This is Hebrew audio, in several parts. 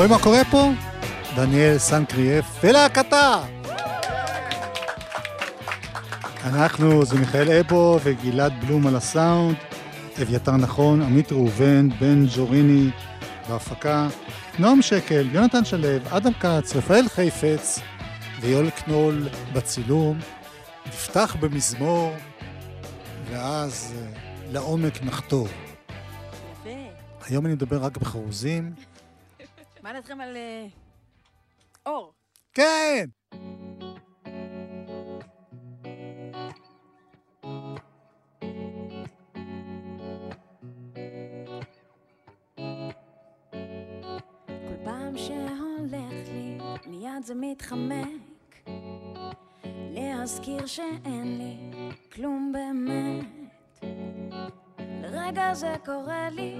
רואים מה קורה פה? דניאל סנקריאף ולהקתה! אנחנו, זה מיכאל אבו וגלעד בלום על הסאונד, אביתר נכון, עמית ראובן, בן ג'וריני בהפקה, נועם שקל, יונתן שלו, אדם כץ, רפאל חיפץ ויואל קנול בצילום. נפתח במזמור, ואז אה, לעומק נחתור. יפה. היום אני מדבר רק בחרוזים. מה דעתכם על אה, אור? כן! כל פעם שהולך לי, מיד זה מתחמק. להזכיר שאין לי כלום באמת. לרגע זה קורה לי,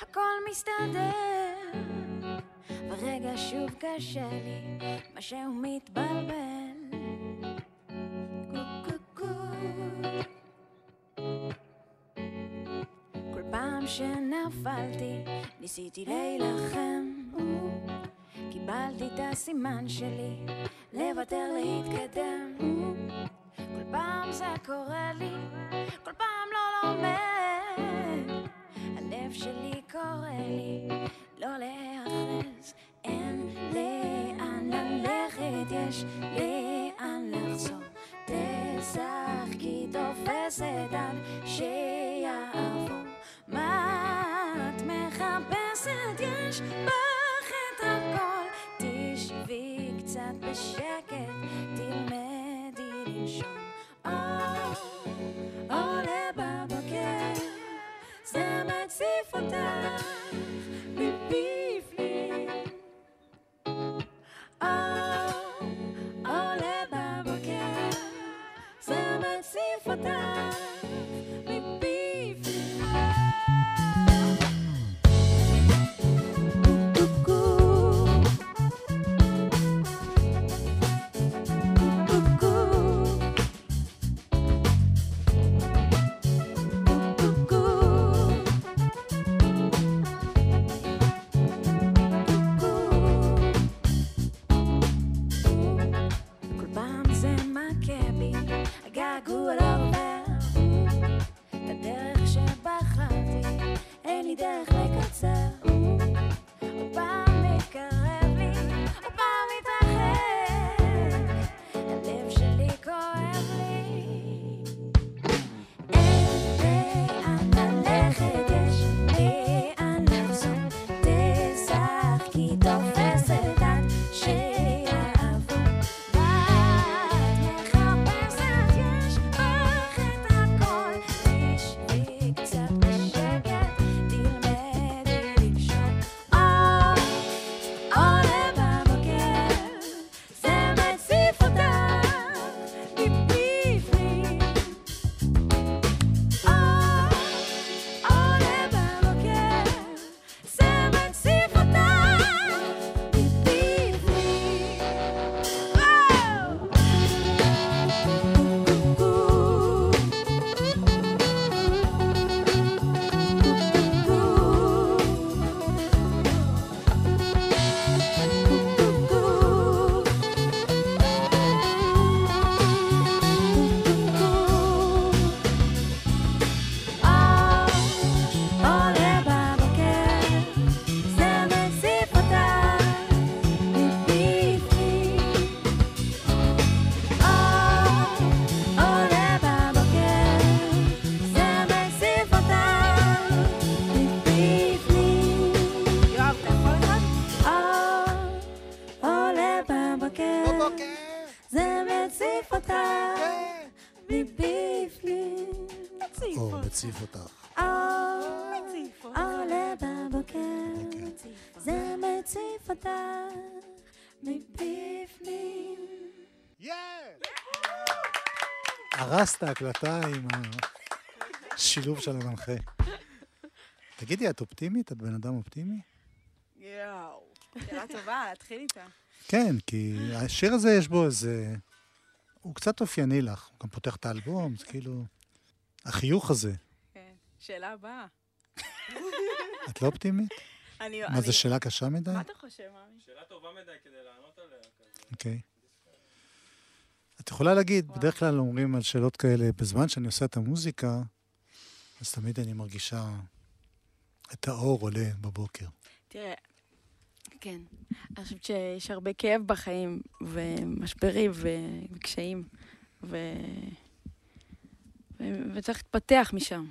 הכל מסתדר. ורגע שוב קשה לי, משהו מתבלבל. קו קו קו. כל פעם שנפלתי, ניסיתי להילחם. קיבלתי את הסימן שלי, לוותר להתקדם. כל פעם זה קורה לי, כל פעם לא לומד. הלב שלי קורא לי, לא להיאחז, אין הרסת הקלטה עם השילוב של המנחה. תגידי, את אופטימית? את בן אדם אופטימי? יואו, שאלה טובה, להתחיל איתה. כן, כי השיר הזה יש בו איזה... הוא קצת אופייני לך. הוא גם פותח את האלבום, זה כאילו... החיוך הזה. כן. שאלה הבאה. את לא אופטימית? אני... מה, זו שאלה קשה מדי? מה אתה חושב, מאמי? שאלה טובה מדי כדי לענות עליה. אוקיי. את יכולה להגיד, בדרך כלל אומרים על שאלות כאלה, בזמן שאני עושה את המוזיקה, אז תמיד אני מרגישה את האור עולה בבוקר. תראה, כן, אני חושבת שיש הרבה כאב בחיים, ומשברים, וקשיים, ו... ו... וצריך להתפתח משם.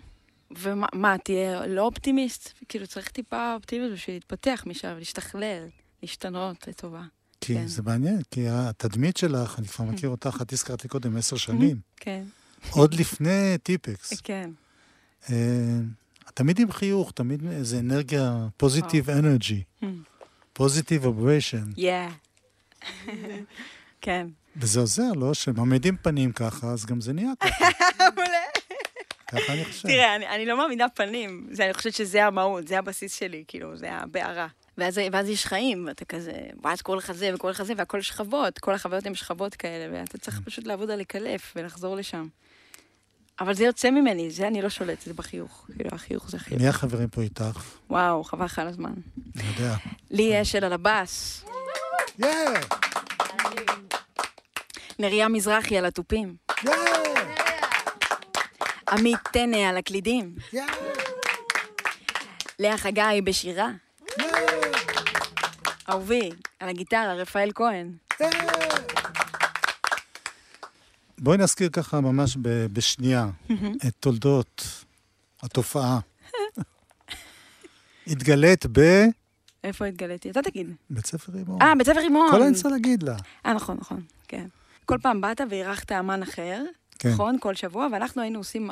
ומה, מה, תהיה לא אופטימיסט? כאילו, צריך טיפה אופטימיות בשביל להתפתח משם, להשתכלל, להשתנות לטובה. כי כן. זה מעניין, כי התדמית שלך, אני כבר מכיר אותך, את הזכרת לי קודם עשר שנים, כן, עוד לפני טיפקס. כן. אה, תמיד עם חיוך, תמיד איזה אנרגיה, positive energy. positive vibration. כן. וזה עוזר, לא? שמעמידים פנים ככה, אז גם זה נהיה ככה. ככה אני חושב. תראה, אני, אני לא מאמינה פנים, זה, אני חושבת שזה המהות, זה הבסיס שלי, כאילו, זה הבערה. ואז, ואז יש חיים, ואתה כזה, ואז קורא לך זה וקורא לך זה, והכל שכבות, כל החוויות הן שכבות כאלה, ואתה צריך פשוט לעבוד על לקלף ולחזור לשם. אבל זה יוצא ממני, זה אני לא שולטת, זה בחיוך. כאילו, החיוך זה חיוך. מי החברים פה איתך? וואו, חבל לך על הזמן. אני יודע. לי אשל על הבאס! נריה מזרחי על התופים! עמית טנא על הקלידים! לאה חגי בשירה, אהובי על הגיטרה, רפאל כהן. בואי נזכיר ככה ממש ב- בשנייה את תולדות התופעה. התגלית בבית איפה התגליתי? אתה תגיד. ספר רימון. אה, בית ספר רימון. כל אני צריך להגיד לה. אה, נכון, נכון, כן. כל פעם באת ואירחת אמן אחר, כן. נכון? כל שבוע, ואנחנו היינו עושים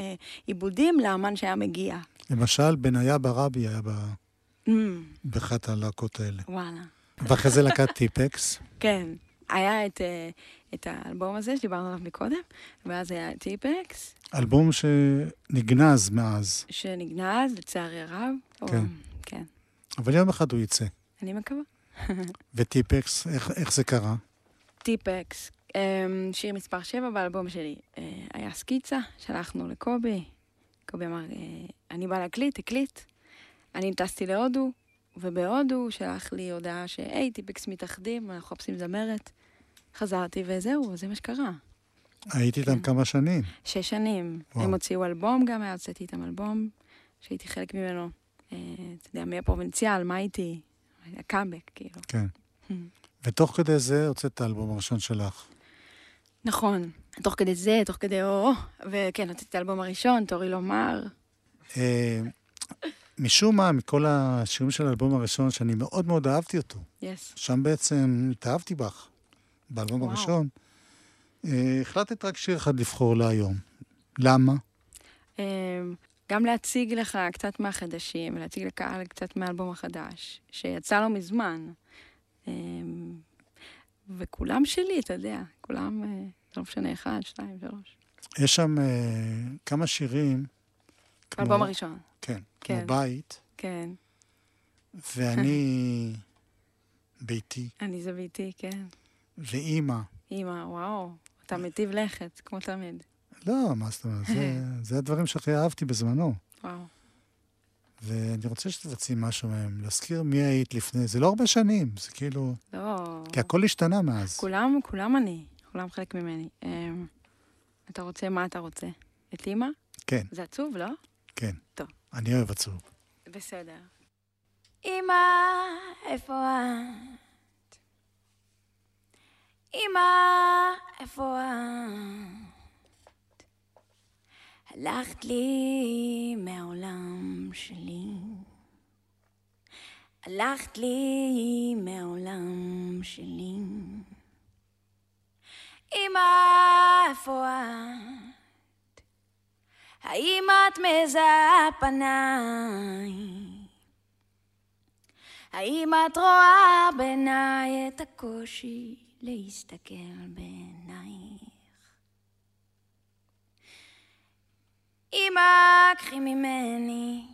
אה, עיבודים לאמן שהיה מגיע. למשל, בניה ברבי היה ב- באחת הלהקות האלה. וואלה. ואחרי זה להקת טיפקס. כן. היה את, אה, את האלבום הזה שדיברנו עליו מקודם, ואז היה טיפקס, אלבום שנגנז מאז, שנגנז, לצערי הרב. כן. או- כן. אבל יום אחד הוא יצא. אני מקווה. וטיפקס, איך, איך זה קרה? טיפקס, אמ, שיר מספר 7 באלבום שלי. אה, היה סקיצה, שלחנו לקובי. קובי אמר, אה, אני בא להקליט, הקליט. אני טסתי להודו, ובהודו הוא שלח לי הודעה שהי, טיפקס מתאחדים, אנחנו מחפשים זמרת. חזרתי וזהו, וזה מה שקרה. הייתי איתם כן. כמה שנים. שש שנים. וואו. הם הוציאו אלבום גם, הוצאתי איתם אלבום, שהייתי חלק ממנו. אה, אתה יודע, מי הפרובינציאל, מה איתי? הקאמבק, כאילו. כן. ותוך כדי זה הוצאת את האלבום הראשון שלך. נכון. תוך כדי זה, תוך כדי או, וכן, הוצאתי את האלבום הראשון, תורי לומר. אה, משום מה, מכל השירים של האלבום הראשון, שאני מאוד מאוד אהבתי אותו, יס. שם בעצם התאהבתי בך, באלבום וואו. הראשון, אה, החלטת רק שיר אחד לבחור להיום. למה? אמ, גם להציג לך קצת מהחדשים, להציג לקהל קצת מהאלבום החדש, שיצא לא מזמן. אמ, וכולם שלי, אתה יודע, כולם, אה, זה לא משנה, אחד, שתיים, שלוש. יש שם אה, כמה שירים, כמו- האלבום הראשון, כן, כן. כמו בית, כן. ואני ביתי, אני זה ביתי, כן. ואימא. אימא, וואו, אתה מיטיב לכת, כמו תמיד. לא, מה זאת אומרת, זה, זה הדברים שהכי אהבתי בזמנו. וואו. ואני רוצה שתבצעי משהו מהם, להזכיר מי היית לפני, זה לא הרבה שנים, זה כאילו, לא... כי הכל השתנה מאז. כולם, כולם אני, כולם חלק ממני. אמ, אתה רוצה, מה אתה רוצה? את אימא? כן, זה עצוב, לא? כן. טוב. אני אוהב עצוב. בסדר. אמא, איפה את? אמא, איפה את? הלכת לי מהעולם שלי. הלכת לי מהעולם שלי. אמא, איפה את? האם את מזהה פניי? האם את רואה בעיניי את הקושי להסתכל בעינייך? אמא, קחי ממני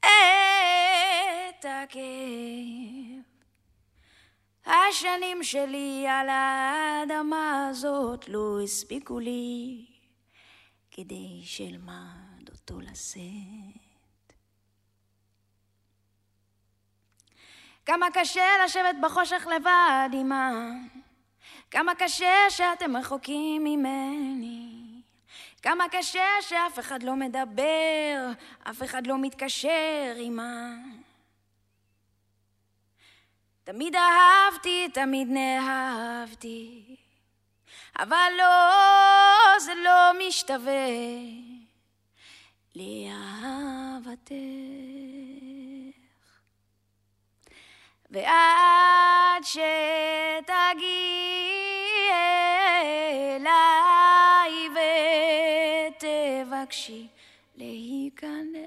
את הכאב. השנים שלי על האדמה הזאת לא הספיקו לי כדי שאלמד אותו לשאת. כמה קשה לשבת בחושך לבד, אמא. כמה קשה שאתם רחוקים ממני. כמה קשה שאף אחד לא מדבר, אף אחד לא מתקשר, אמא. תמיד אהבתי, תמיד נאהבתי, אבל לא, זה לא משתווה. לאהבתך. ועד שתגיעי אליי ותבקשי להיכנס.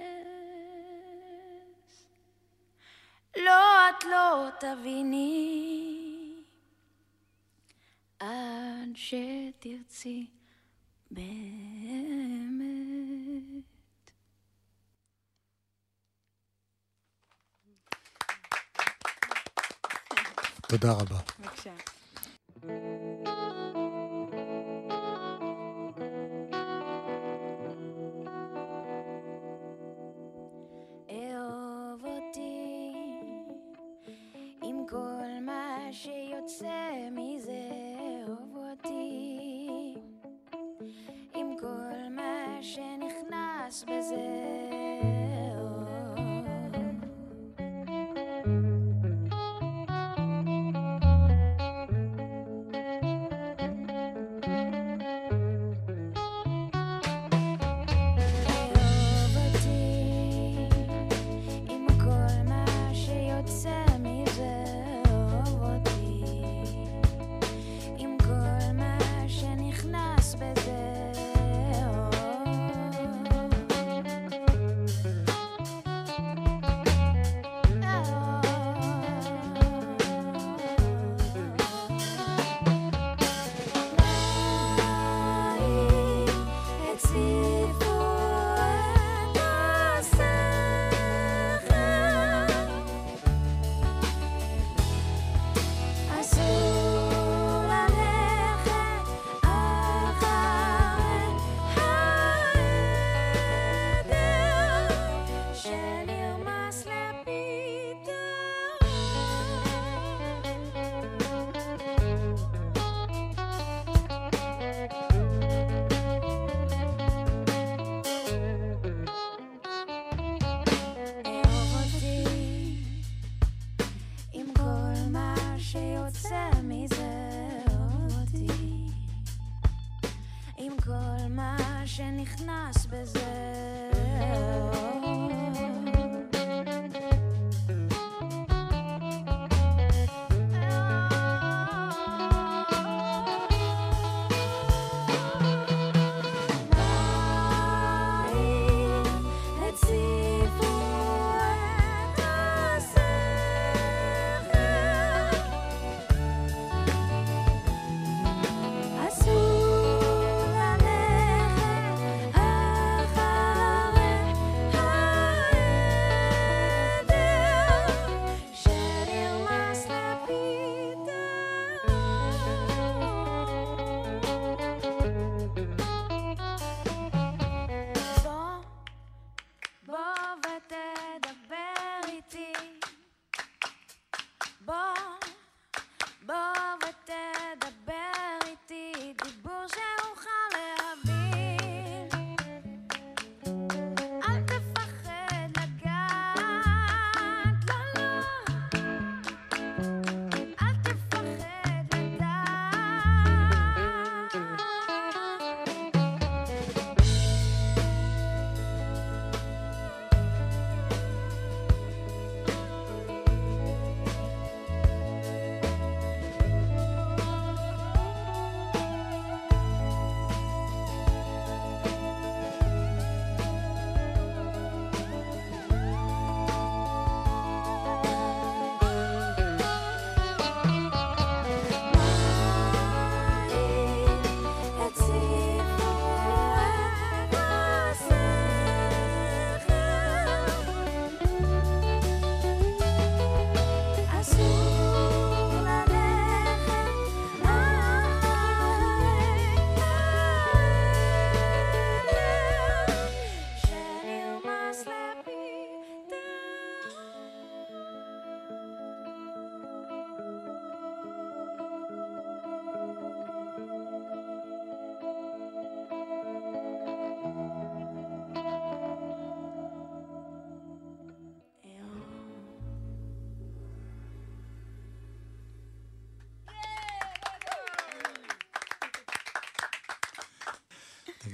לא, את לא תביני עד שתרצי באמת. תודה רבה. בבקשה. שנכנס בזה.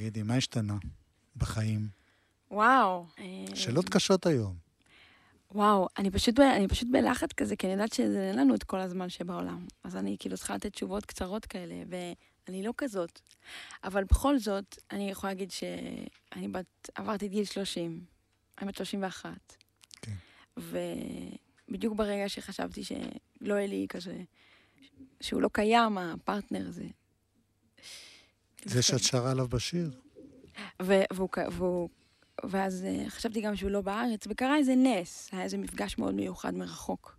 תגידי, מה השתנה בחיים? וואו. שאלות קשות היום. וואו, אני פשוט, אני פשוט בלחץ כזה, כי אני יודעת שאין לנו את כל הזמן שבעולם. אז אני כאילו צריכה לתת תשובות קצרות כאלה, ואני לא כזאת. אבל בכל זאת, אני יכולה להגיד שאני בת, עברתי את גיל 30, אני בת 31. כן. ובדיוק ברגע שחשבתי שלא יהיה לי כזה, שהוא לא קיים, הפרטנר הזה. זה שאת שרה עליו בשיר. והוא, ואז אה, חשבתי גם שהוא לא בארץ, וקרה איזה נס, היה איזה מפגש מאוד מיוחד מרחוק.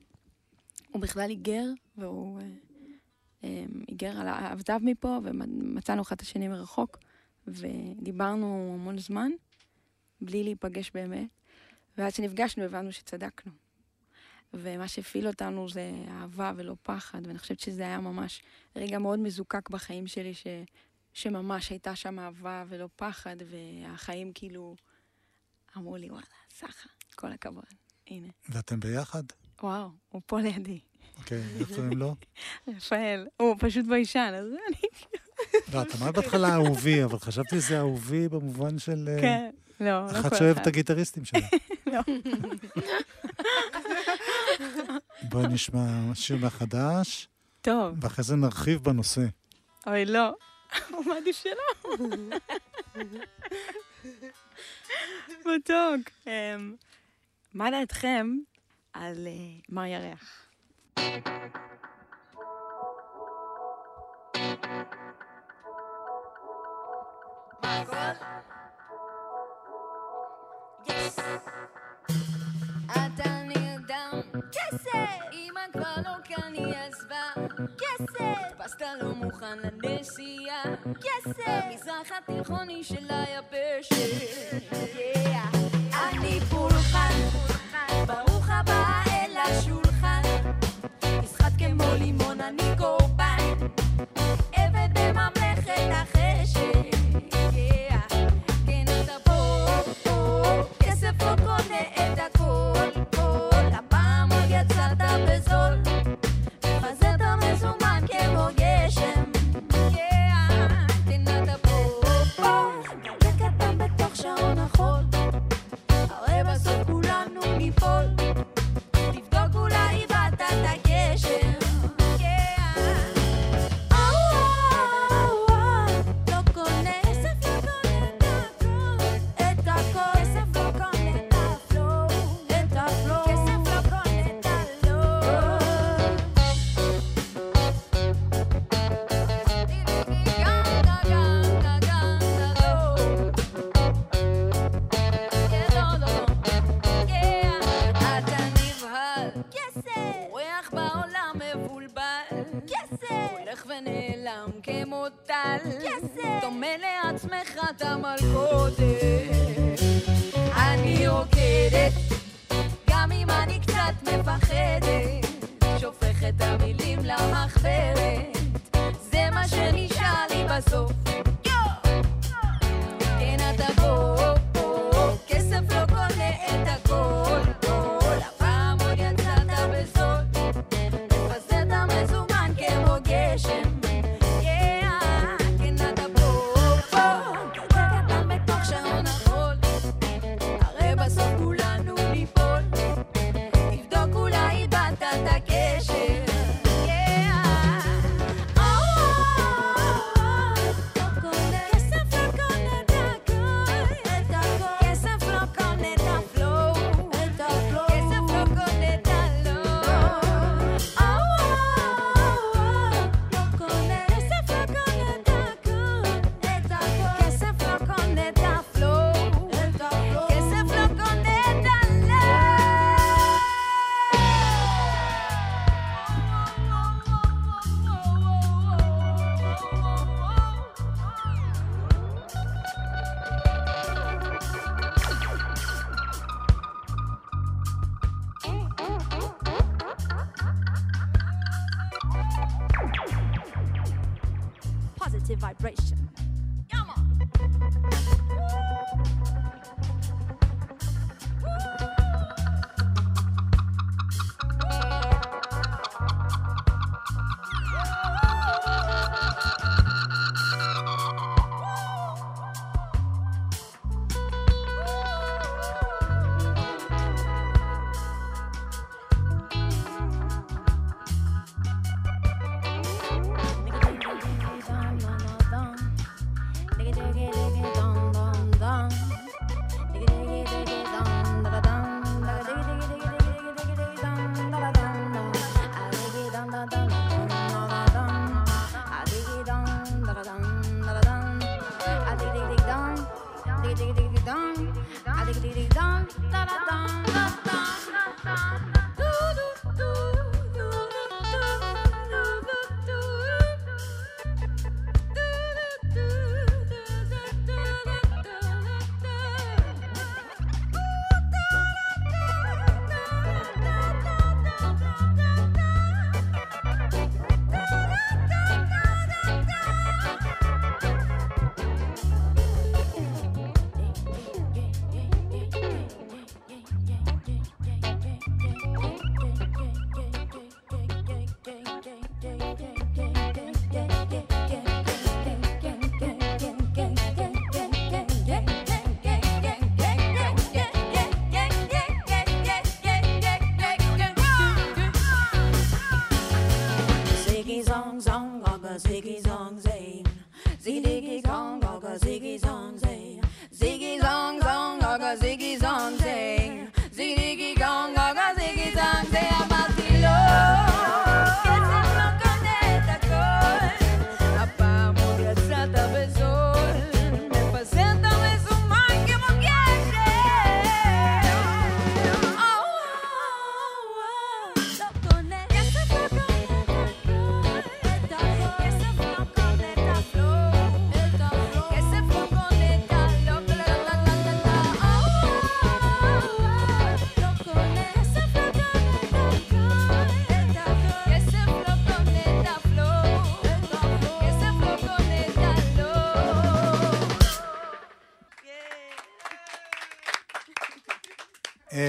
הוא בכלל היגר, והוא אה, אה, היגר, על עזב מפה, ומצאנו אחד את השני מרחוק, ודיברנו המון זמן, בלי להיפגש באמת, ואז כשנפגשנו הבנו שצדקנו. ומה שהפעיל אותנו זה אהבה ולא פחד, ואני חושבת שזה היה ממש רגע מאוד מזוקק בחיים שלי, ש... שממש הייתה שם אהבה ולא פחד, והחיים כאילו אמרו לי, וואלה, סחה, כל הכבוד, הנה. ואתם ביחד? וואו, הוא פה לידי. אוקיי, איך קוראים לו? רפאל, הוא פשוט ביישן, אז אני... לא, את אמרת בהתחלה אהובי, אבל חשבתי שזה אהובי במובן של... אה, כן, לא, לא כל אחד. אחת שאוהב את הגיטריסטים שלה. לא. בואי נשמע שיר מהחדש, טוב, ואחרי זה נרחיב בנושא. אוי, לא. הוא מעדיף שלא. מתוק. אמ, מה דעתכם על אה, מר ירח? נרדם, כסף! אמא כבר לא כאן היא עזבה, כסף! פסטה לא מוכן לנסיעה, כסף! מזרח התיכוני של היבשת. אני פולחן, ברוך הבא ding dig ding dong, ding ding dong, da da dong, da dong, da dong.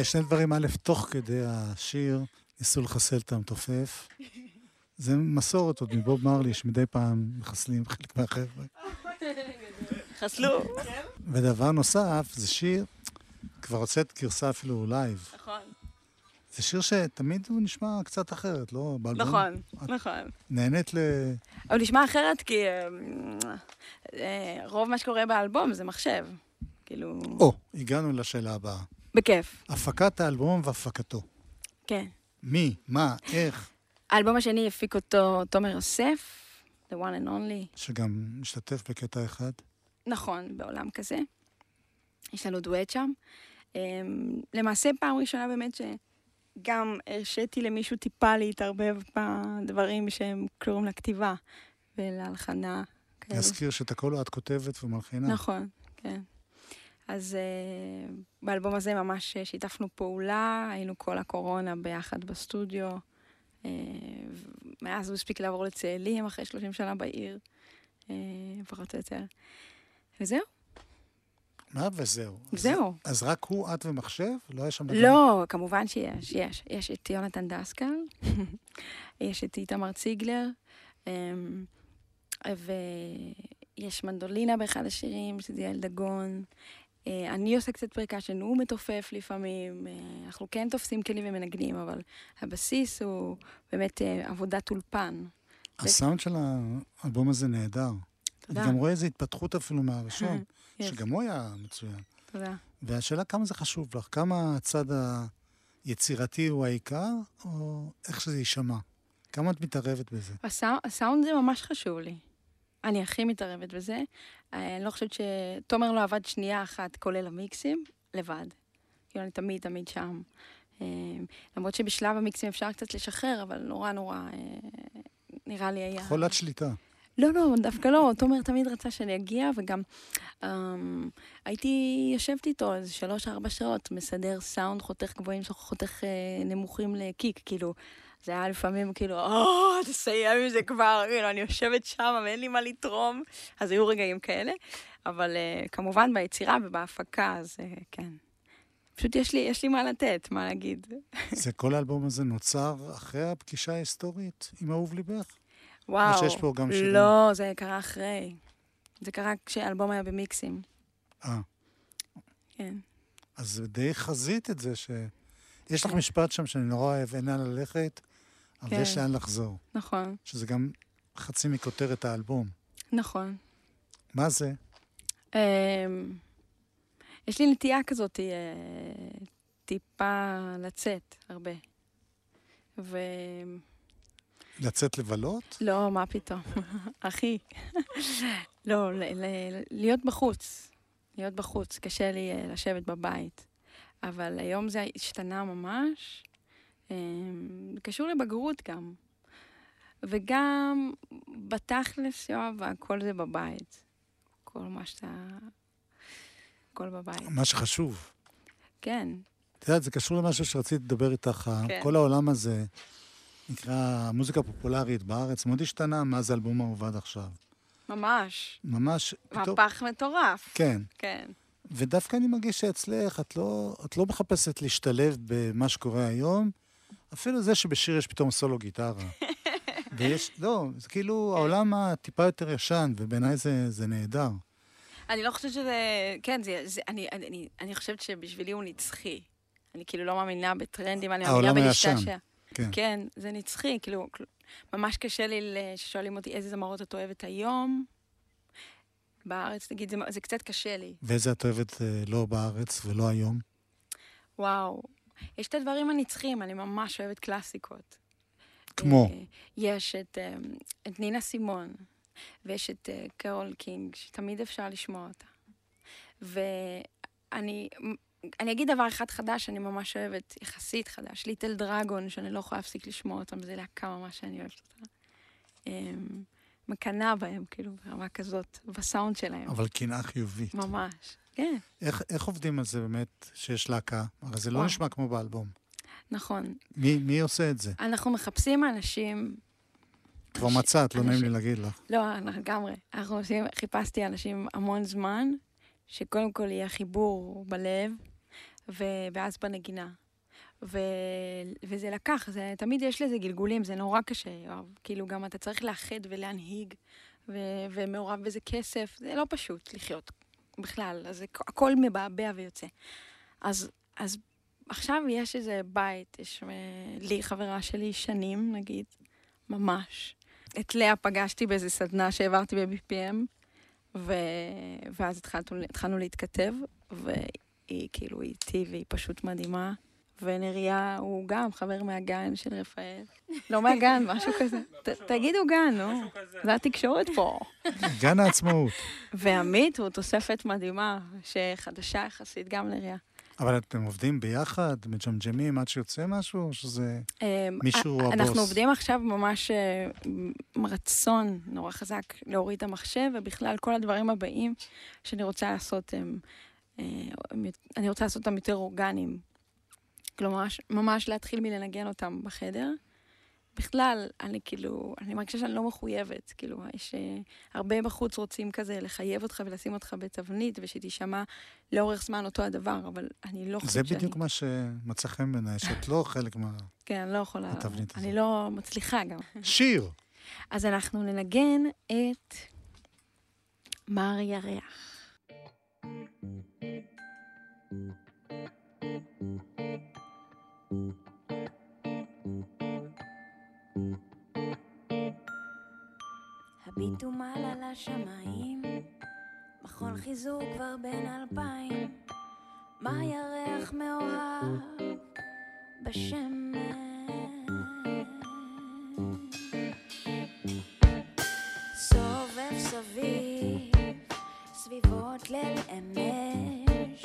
שני דברים, א', תוך כדי השיר ניסו לחסל את המתופף. זה מסורת עוד מבוב מרלי, שמדי פעם מחסלים חלק מהחבר'ה. חסלו. ודבר נוסף, זה שיר, כבר הוצאת גרסה אפילו לייב. נכון. זה שיר שתמיד הוא נשמע קצת אחרת, לא? באלבום? נכון, נכון. נהנית ל... אבל נשמע אחרת כי אה, אה, רוב מה שקורה באלבום זה מחשב. כאילו, או, הגענו לשאלה הבאה. בכיף, הפקת האלבום והפקתו. כן. מי, מה, איך, האלבום השני הפיק אותו תומר יוסף, The one and only. שגם משתתף בקטע אחד. נכון, בעולם כזה. יש לנו דואט שם. אמ, למעשה, פעם ראשונה באמת שגם הרשיתי למישהו טיפה להתערבב בדברים שהם קשורים לכתיבה ולהלחנה. להזכיר שאת הכל את כותבת ומלחינה. נכון, כן. אז uh, באלבום הזה ממש אה, שיתפנו פעולה, היינו כל הקורונה ביחד בסטודיו. Uh, מאז הוא הספיק לעבור לצאלים אחרי 30 שנה בעיר, uh, פחות או יותר. וזהו, מה וזהו? אז- זהו. אז רק הוא, את ומחשב? לא היה שם... בן- לא, כמובן שיש, יש. יש את יונתן דסקל, יש את איתמר ציגלר, אמ, ויש מנדולינה באחד השירים, שזה יעל דגון. אה, אני עושה קצת פרקשן, הוא מתופף לפעמים, אה, אנחנו כן תופסים כלים ומנגנים, אבל הבסיס הוא באמת אה, עבודת אולפן. הסאונד של האלבום הזה נהדר. תודה. אני גם רואה איזו התפתחות אפילו מהראשון. שגם הוא היה מצוין. תודה. והשאלה כמה זה חשוב לך, כמה הצד היצירתי הוא העיקר, או איך שזה יישמע? כמה את מתערבת בזה? הסאונד זה ממש חשוב לי. אני הכי מתערבת בזה. אה, אני לא חושבת ש... תומר לא עבד שנייה אחת, כולל המיקסים, לבד. כאילו, אני תמיד תמיד שם. אה, למרות שבשלב המיקסים אפשר קצת לשחרר, אבל נורא נורא, אה, נראה לי היה... חולת שליטה. לא, לא, דווקא לא. תומר תמיד רצה שאני אגיע, וגם אמ, הייתי יושבת איתו איזה שלוש-ארבע שעות, מסדר סאונד, חותך גבוהים, חותך אה, נמוכים לקיק, כאילו. זה היה לפעמים כאילו, או, תסיים עם זה כבר, כאילו, אני יושבת שם ואין לי מה לתרום. אז היו רגעים כאלה, אבל uh, כמובן ביצירה ובהפקה, אז uh, כן. פשוט יש לי, יש לי מה לתת, מה להגיד. זה כל האלבום הזה נוצר אחרי הפגישה ההיסטורית עם אהוב ליבך? וואו. שיש פה גם שירים? לא, זה קרה אחרי. זה קרה כשהאלבום היה במיקסים. אה, כן. אז די חזית את זה ש... יש לך משפט שם שאני נורא אוהב, אין לאן ללכת, אבל כן. יש לאן לחזור. נכון, שזה גם חצי מכותרת האלבום. נכון. מה זה? אמ, יש לי נטייה כזאת, אה, טיפה לצאת הרבה. ולא, לצאת לבלות? מה פתאום. אחי. לא, ל- ל- להיות בחוץ. להיות בחוץ. קשה לי אה, לשבת בבית. אבל היום זה השתנה ממש. זה קשור לבגרות גם. וגם בתכלס, יואב, הכל זה בבית. כל מה שאתה... הכל בבית. מה שחשוב. כן, את יודעת, זה קשור למשהו שרציתי לדבר איתך. כן. כל העולם הזה נקרא מוזיקה פופולרית בארץ, מאוד השתנה מאז האלבום האהוב עד עכשיו. ממש. ממש, פתאום... מהפך מטורף. כן. כן. ודווקא אני מרגיש שאצלך, את לא, את לא מחפשת להשתלב במה שקורה היום, אפילו זה שבשיר יש פתאום סולו גיטרה. ויש, לא, זה כאילו העולם הטיפה יותר ישן, ובעיניי זה, זה נהדר. אני לא חושבת שזה... כן, זה, זה, אני, אני, אני, אני חושבת שבשבילי הוא נצחי. אני כאילו לא מאמינה בטרנדים, אני מאמינה. בלהשתעשע. כן. כן, זה נצחי, כאילו, ממש קשה לי ששואלים אותי איזה זמרות את אוהבת היום. בארץ, נגיד, זה, זה קצת קשה לי. ואיזה את אוהבת אה, לא בארץ ולא היום? וואו. יש את הדברים הנצחיים, אני ממש אוהבת קלאסיקות. כמו? אה, יש את, אה, את נינה סימון, ויש את אה, קרול קינג, שתמיד אפשר לשמוע אותה. ואני אני אגיד דבר אחד חדש שאני ממש אוהבת, יחסית חדש, Little Dragon, שאני לא יכולה להפסיק לשמוע אותם, זו להקה ממש שאני אוהבת אותה. אה, מקנאה בהם, כאילו, ברמה כזאת, בסאונד שלהם. אבל קנאה חיובית. ממש. כן, איך, איך עובדים על זה באמת, שיש להקה? הרי זה לא וואו. נשמע כמו באלבום. נכון. מי, מי עושה את זה? אנחנו מחפשים אנשים כבר אנש- מצאת, לא נעים לי להגיד לך. לא, לגמרי. אנחנו עושים, חיפשתי אנשים המון זמן, שקודם כל יהיה חיבור בלב, ו... ואז בנגינה. ו... וזה לקח, זה, תמיד יש לזה גלגולים, זה נורא קשה, יואב. כאילו, גם אתה צריך לאחד ולהנהיג, ו... ומעורב בזה כסף, זה לא פשוט לחיות בכלל, אז הכל מבעבע ויוצא. אז, אז עכשיו יש איזה בית, יש אה, לי חברה שלי שנים, נגיד, ממש. את לאה פגשתי באיזה סדנה שהעברתי ב-BPM, ו... ואז התחלנו, התחלנו להתכתב, והיא כאילו איתי והיא פשוט מדהימה. ונריה הוא גם חבר מהגן של רפאל. לא מהגן, משהו כזה. ת, תגידו גן, נו. זה התקשורת פה. גן העצמאות. ועמית הוא תוספת מדהימה, שחדשה יחסית גם לריה. אבל אתם עובדים ביחד, מג'מג'מים עד שיוצא משהו, או שזה... אמ, מישהו הוא אנחנו הבוס. עובדים עכשיו ממש אה, עם רצון נורא חזק להוריד את המחשב, ובכלל כל הדברים הבאים שאני רוצה לעשות הם... אה, אני רוצה לעשות אותם יותר אורגניים. כלומר, ממש- להתחיל מלנגן אותם בחדר. בכלל, אני כאילו, אני מרגישה שאני לא מחויבת. כאילו, יש אה, הרבה בחוץ רוצים כזה לחייב אותך ולשים אותך בתבנית, ושתישמע לאורך זמן אותו הדבר, אבל אני לא זה חושבת שאני... בדיוק מה שמצא חן בעיניי, שאת לא חלק מה... כן, אני לא יכולה... התבנית אני הזאת. לא מצליחה גם. שיר! אז אנחנו ננגן את מר ירח. הביטו מעלה לשמיים, מחול חיזור כבר בין אלפיים, מה ירח מאוהב בשמש. סובב סביב, סביבות ליל אמש,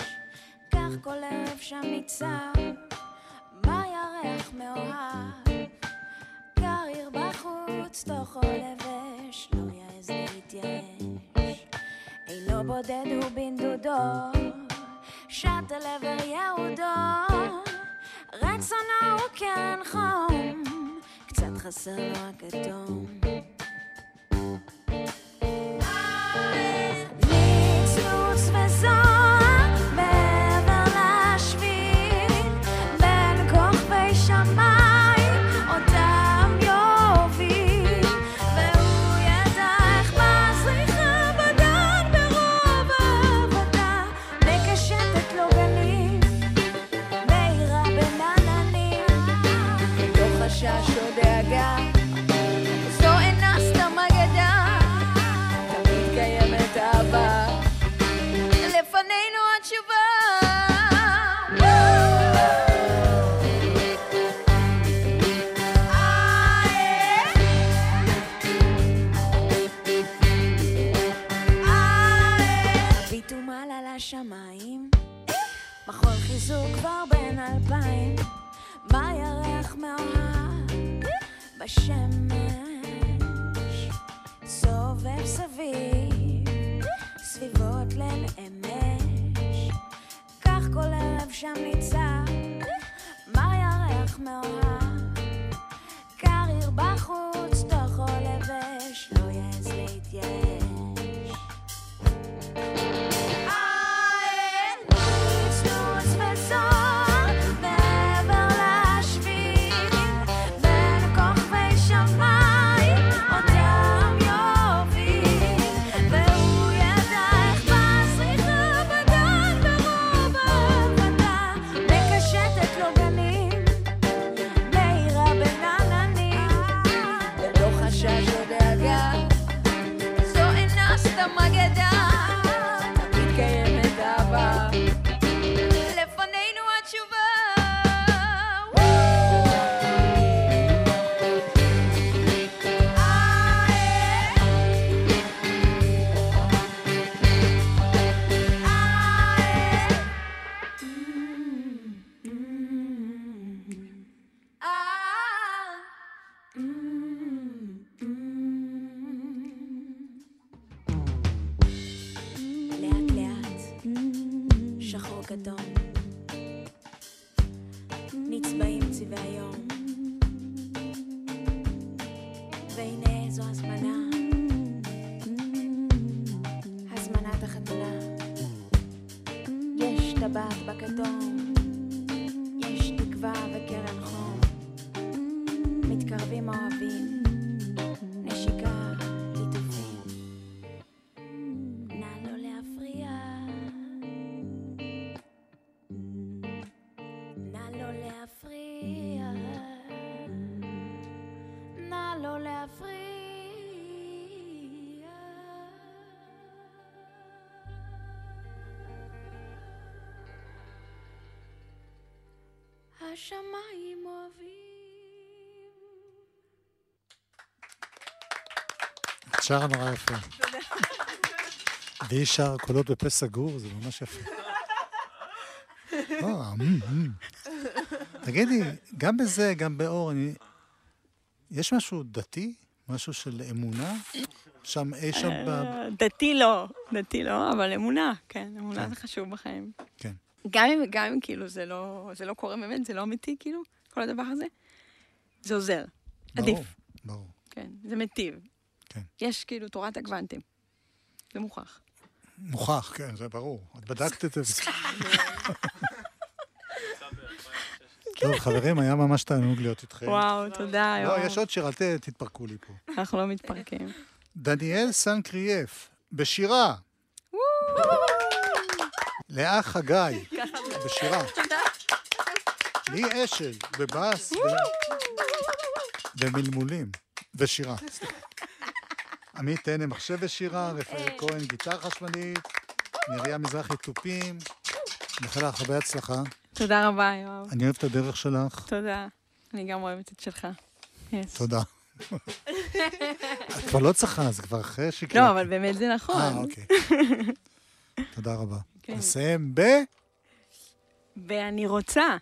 כך כל ערב שם ניצב, ירח מאוהב קריר בחוץ, תוכו לבש, לא יעז להתייאש. אינו בודד הוא בנדודו, שט אל עבר יהודו, רצונו הוא כן חום, קצת חסר לו הכתום. בשמש, סובב סביב, סביבות ליל אמש, כך כל ערב שם ניצב, מה ירח מאוהב, קריר בחוץ, תוכו לבש, לא יעז להתייאש. השמיים אוהבים. את שרה נורא יפה. והיא שר קולות בפה סגור, זה ממש יפה. או, אמ, אמ. תגידי, גם בזה, גם באור, אני... יש משהו דתי? משהו של אמונה? שם, אי שם ב... אה, דתי לא, דתי לא, אבל אמונה, כן, אמונה כן. זה חשוב בחיים. כן. גם אם, גם אם כאילו זה לא, זה לא קורה באמת, זה לא אמיתי, כאילו, כל הדבר הזה, זה עוזר. עדיף, ברור, ברור. כן, זה מיטיב. כן. יש כאילו תורת הגוונטים. זה מוכח. מוכח, כן, זה ברור. את בדקת את זה. טוב, חברים, היה ממש תענוג להיות איתכם. וואו, תודה, לא, יואו. יש עוד שיר, אל תתפרקו לי פה. אנחנו לא מתפרקים. דניאל סנקריאף, בשירה. לאה חגי, בשירה. לי אשל, בבאס, ומלמולים, ושירה. עמית טנא, מחשב ושירה, רפאל כהן, גיטר חשמלית, מרים מזרחי, תופים. מאחל לך הרבה הצלחה. תודה רבה, יואב. אני אוהב את הדרך שלך. תודה. אני גם אוהבת את שלך. תודה. את כבר לא צריכה, זה כבר אחרי שקלטתי. לא, אבל באמת זה נכון. אה, אוקיי. תודה רבה. כן. נסיים ב... ואני רוצה.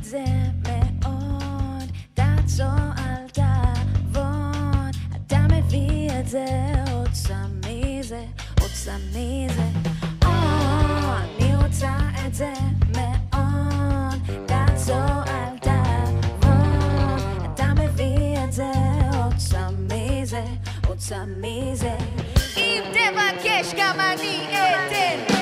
את זה מאוד, תעצור, אל תעבוד. אתה מביא את זה, רוצה מזה, רוצה את זה מאוד, תעצור, אל תעבוד. אתה מביא את זה, רוצה מזה, רוצה מזה. אם תבקש גם אני אתן.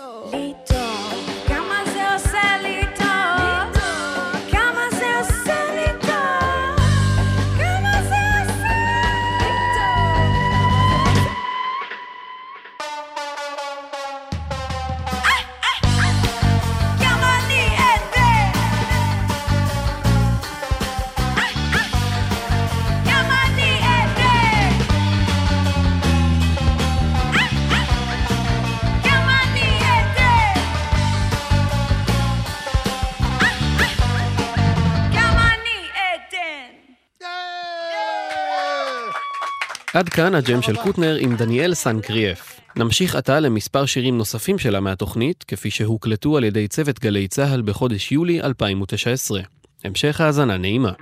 so. עד כאן הג'ם של קוטנר עם דניאל סן קריאף. נמשיך עתה למספר שירים נוספים שלה מהתוכנית, כפי שהוקלטו על ידי צוות גלי צה"ל בחודש יולי 2019. המשך האזנה נעימה.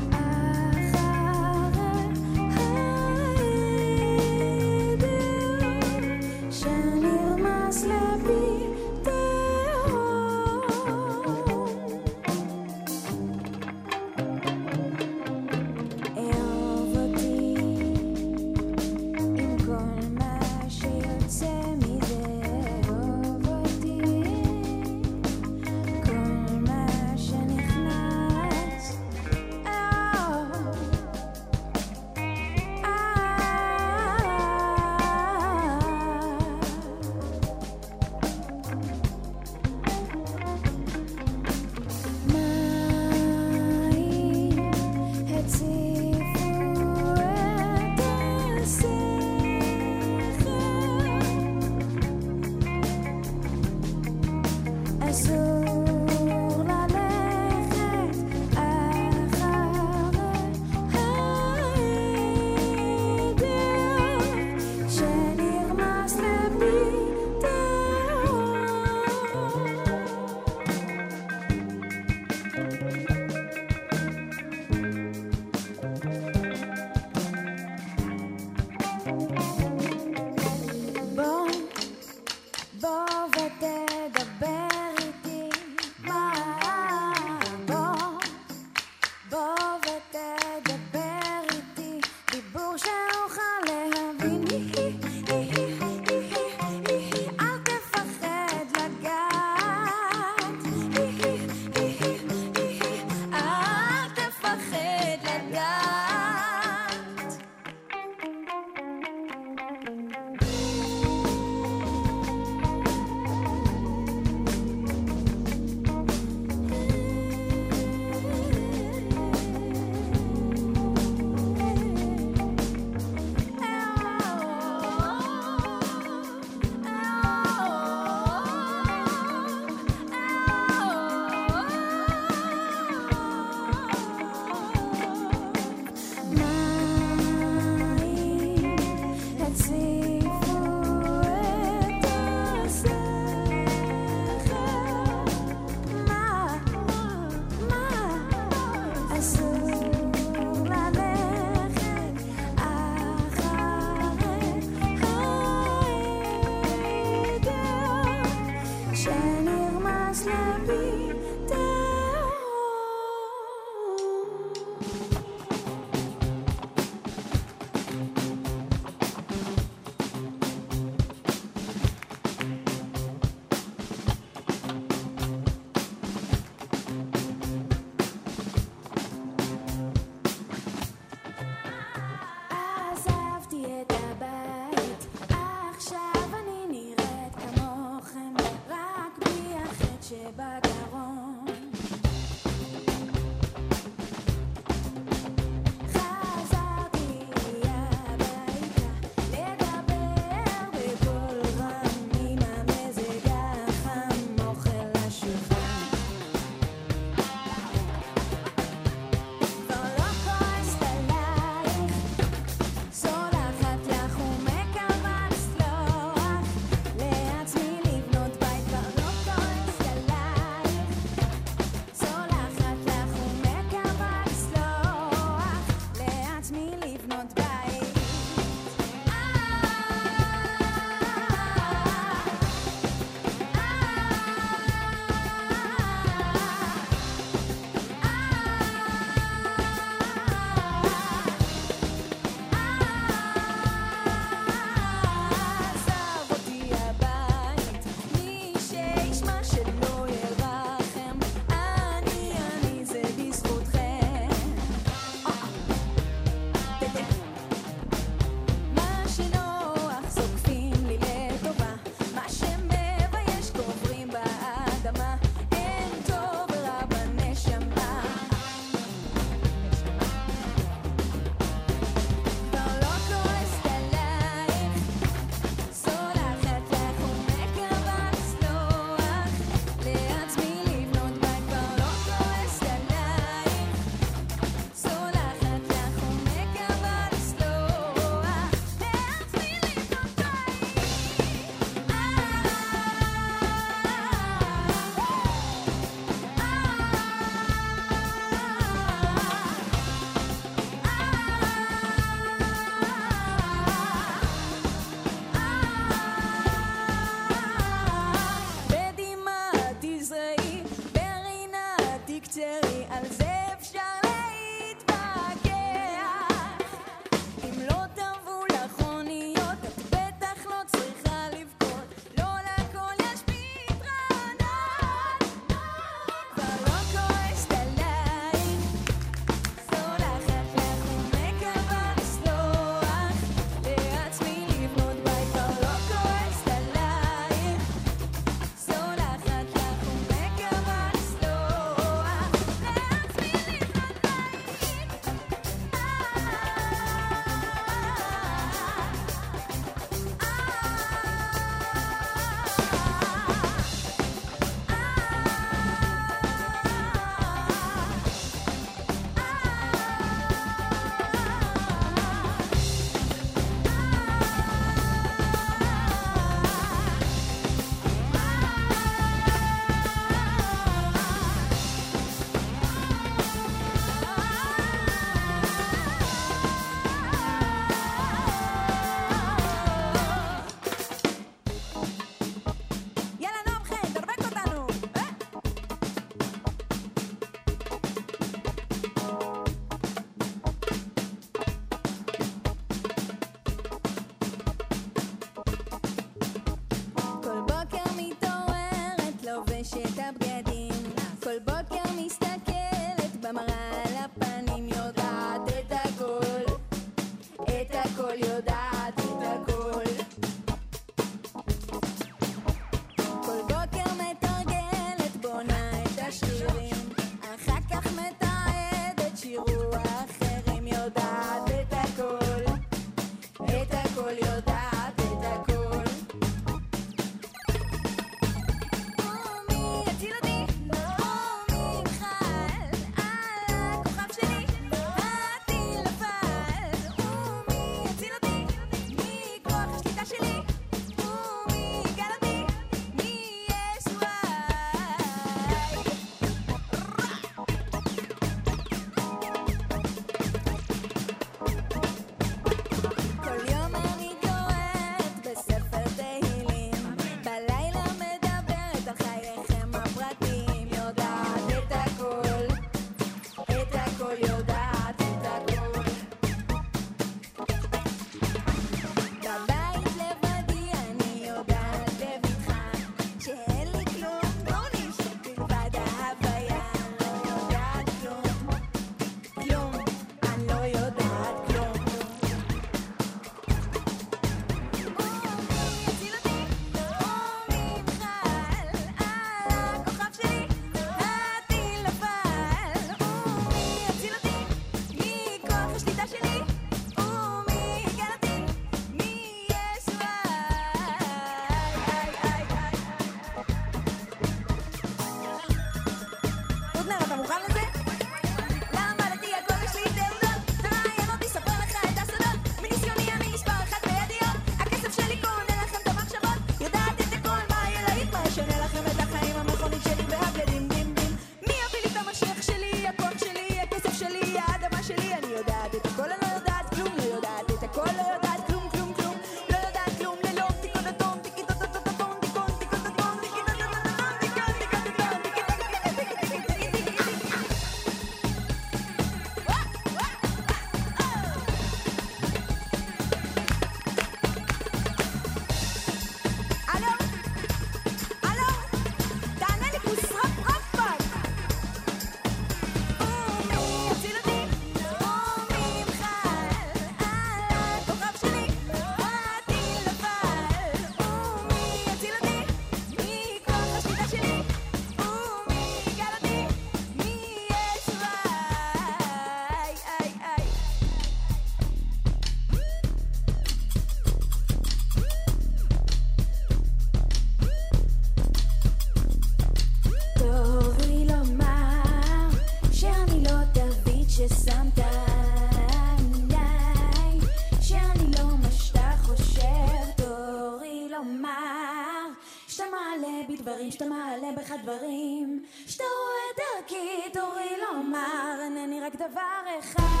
דבר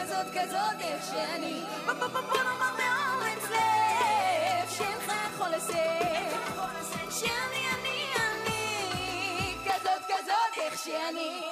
כזאת כזאת איך שאני. בוא נאמר מאומץ לב שאינך יכול לסף שאני אני אני כזאת כזאת איך שאני.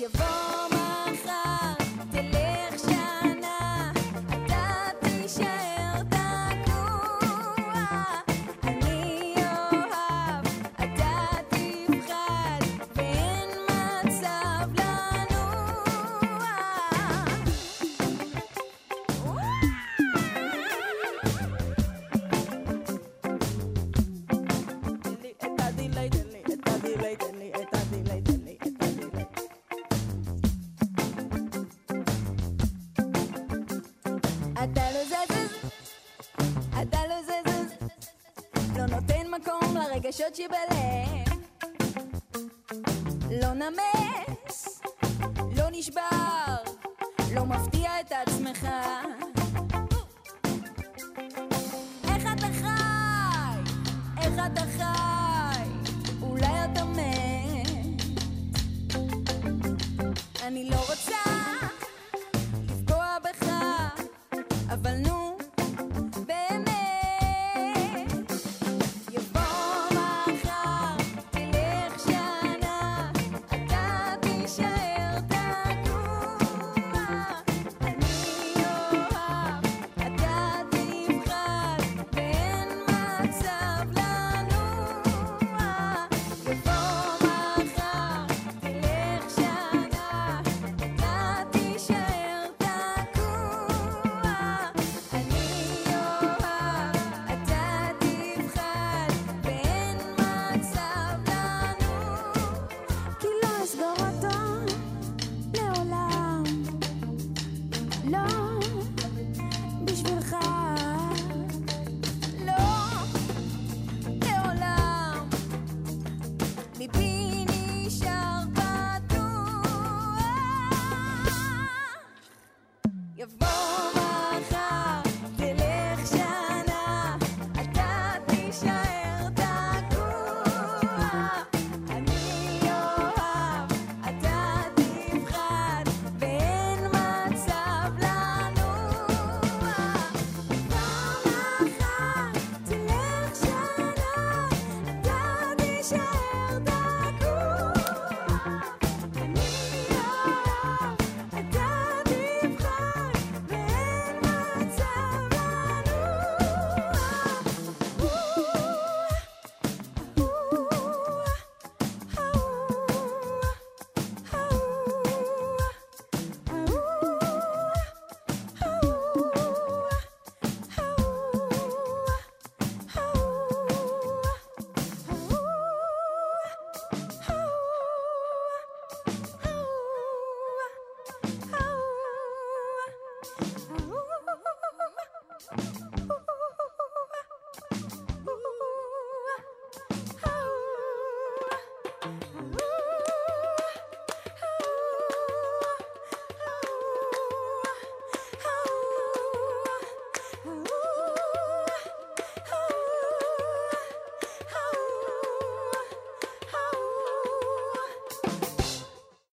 You've you better.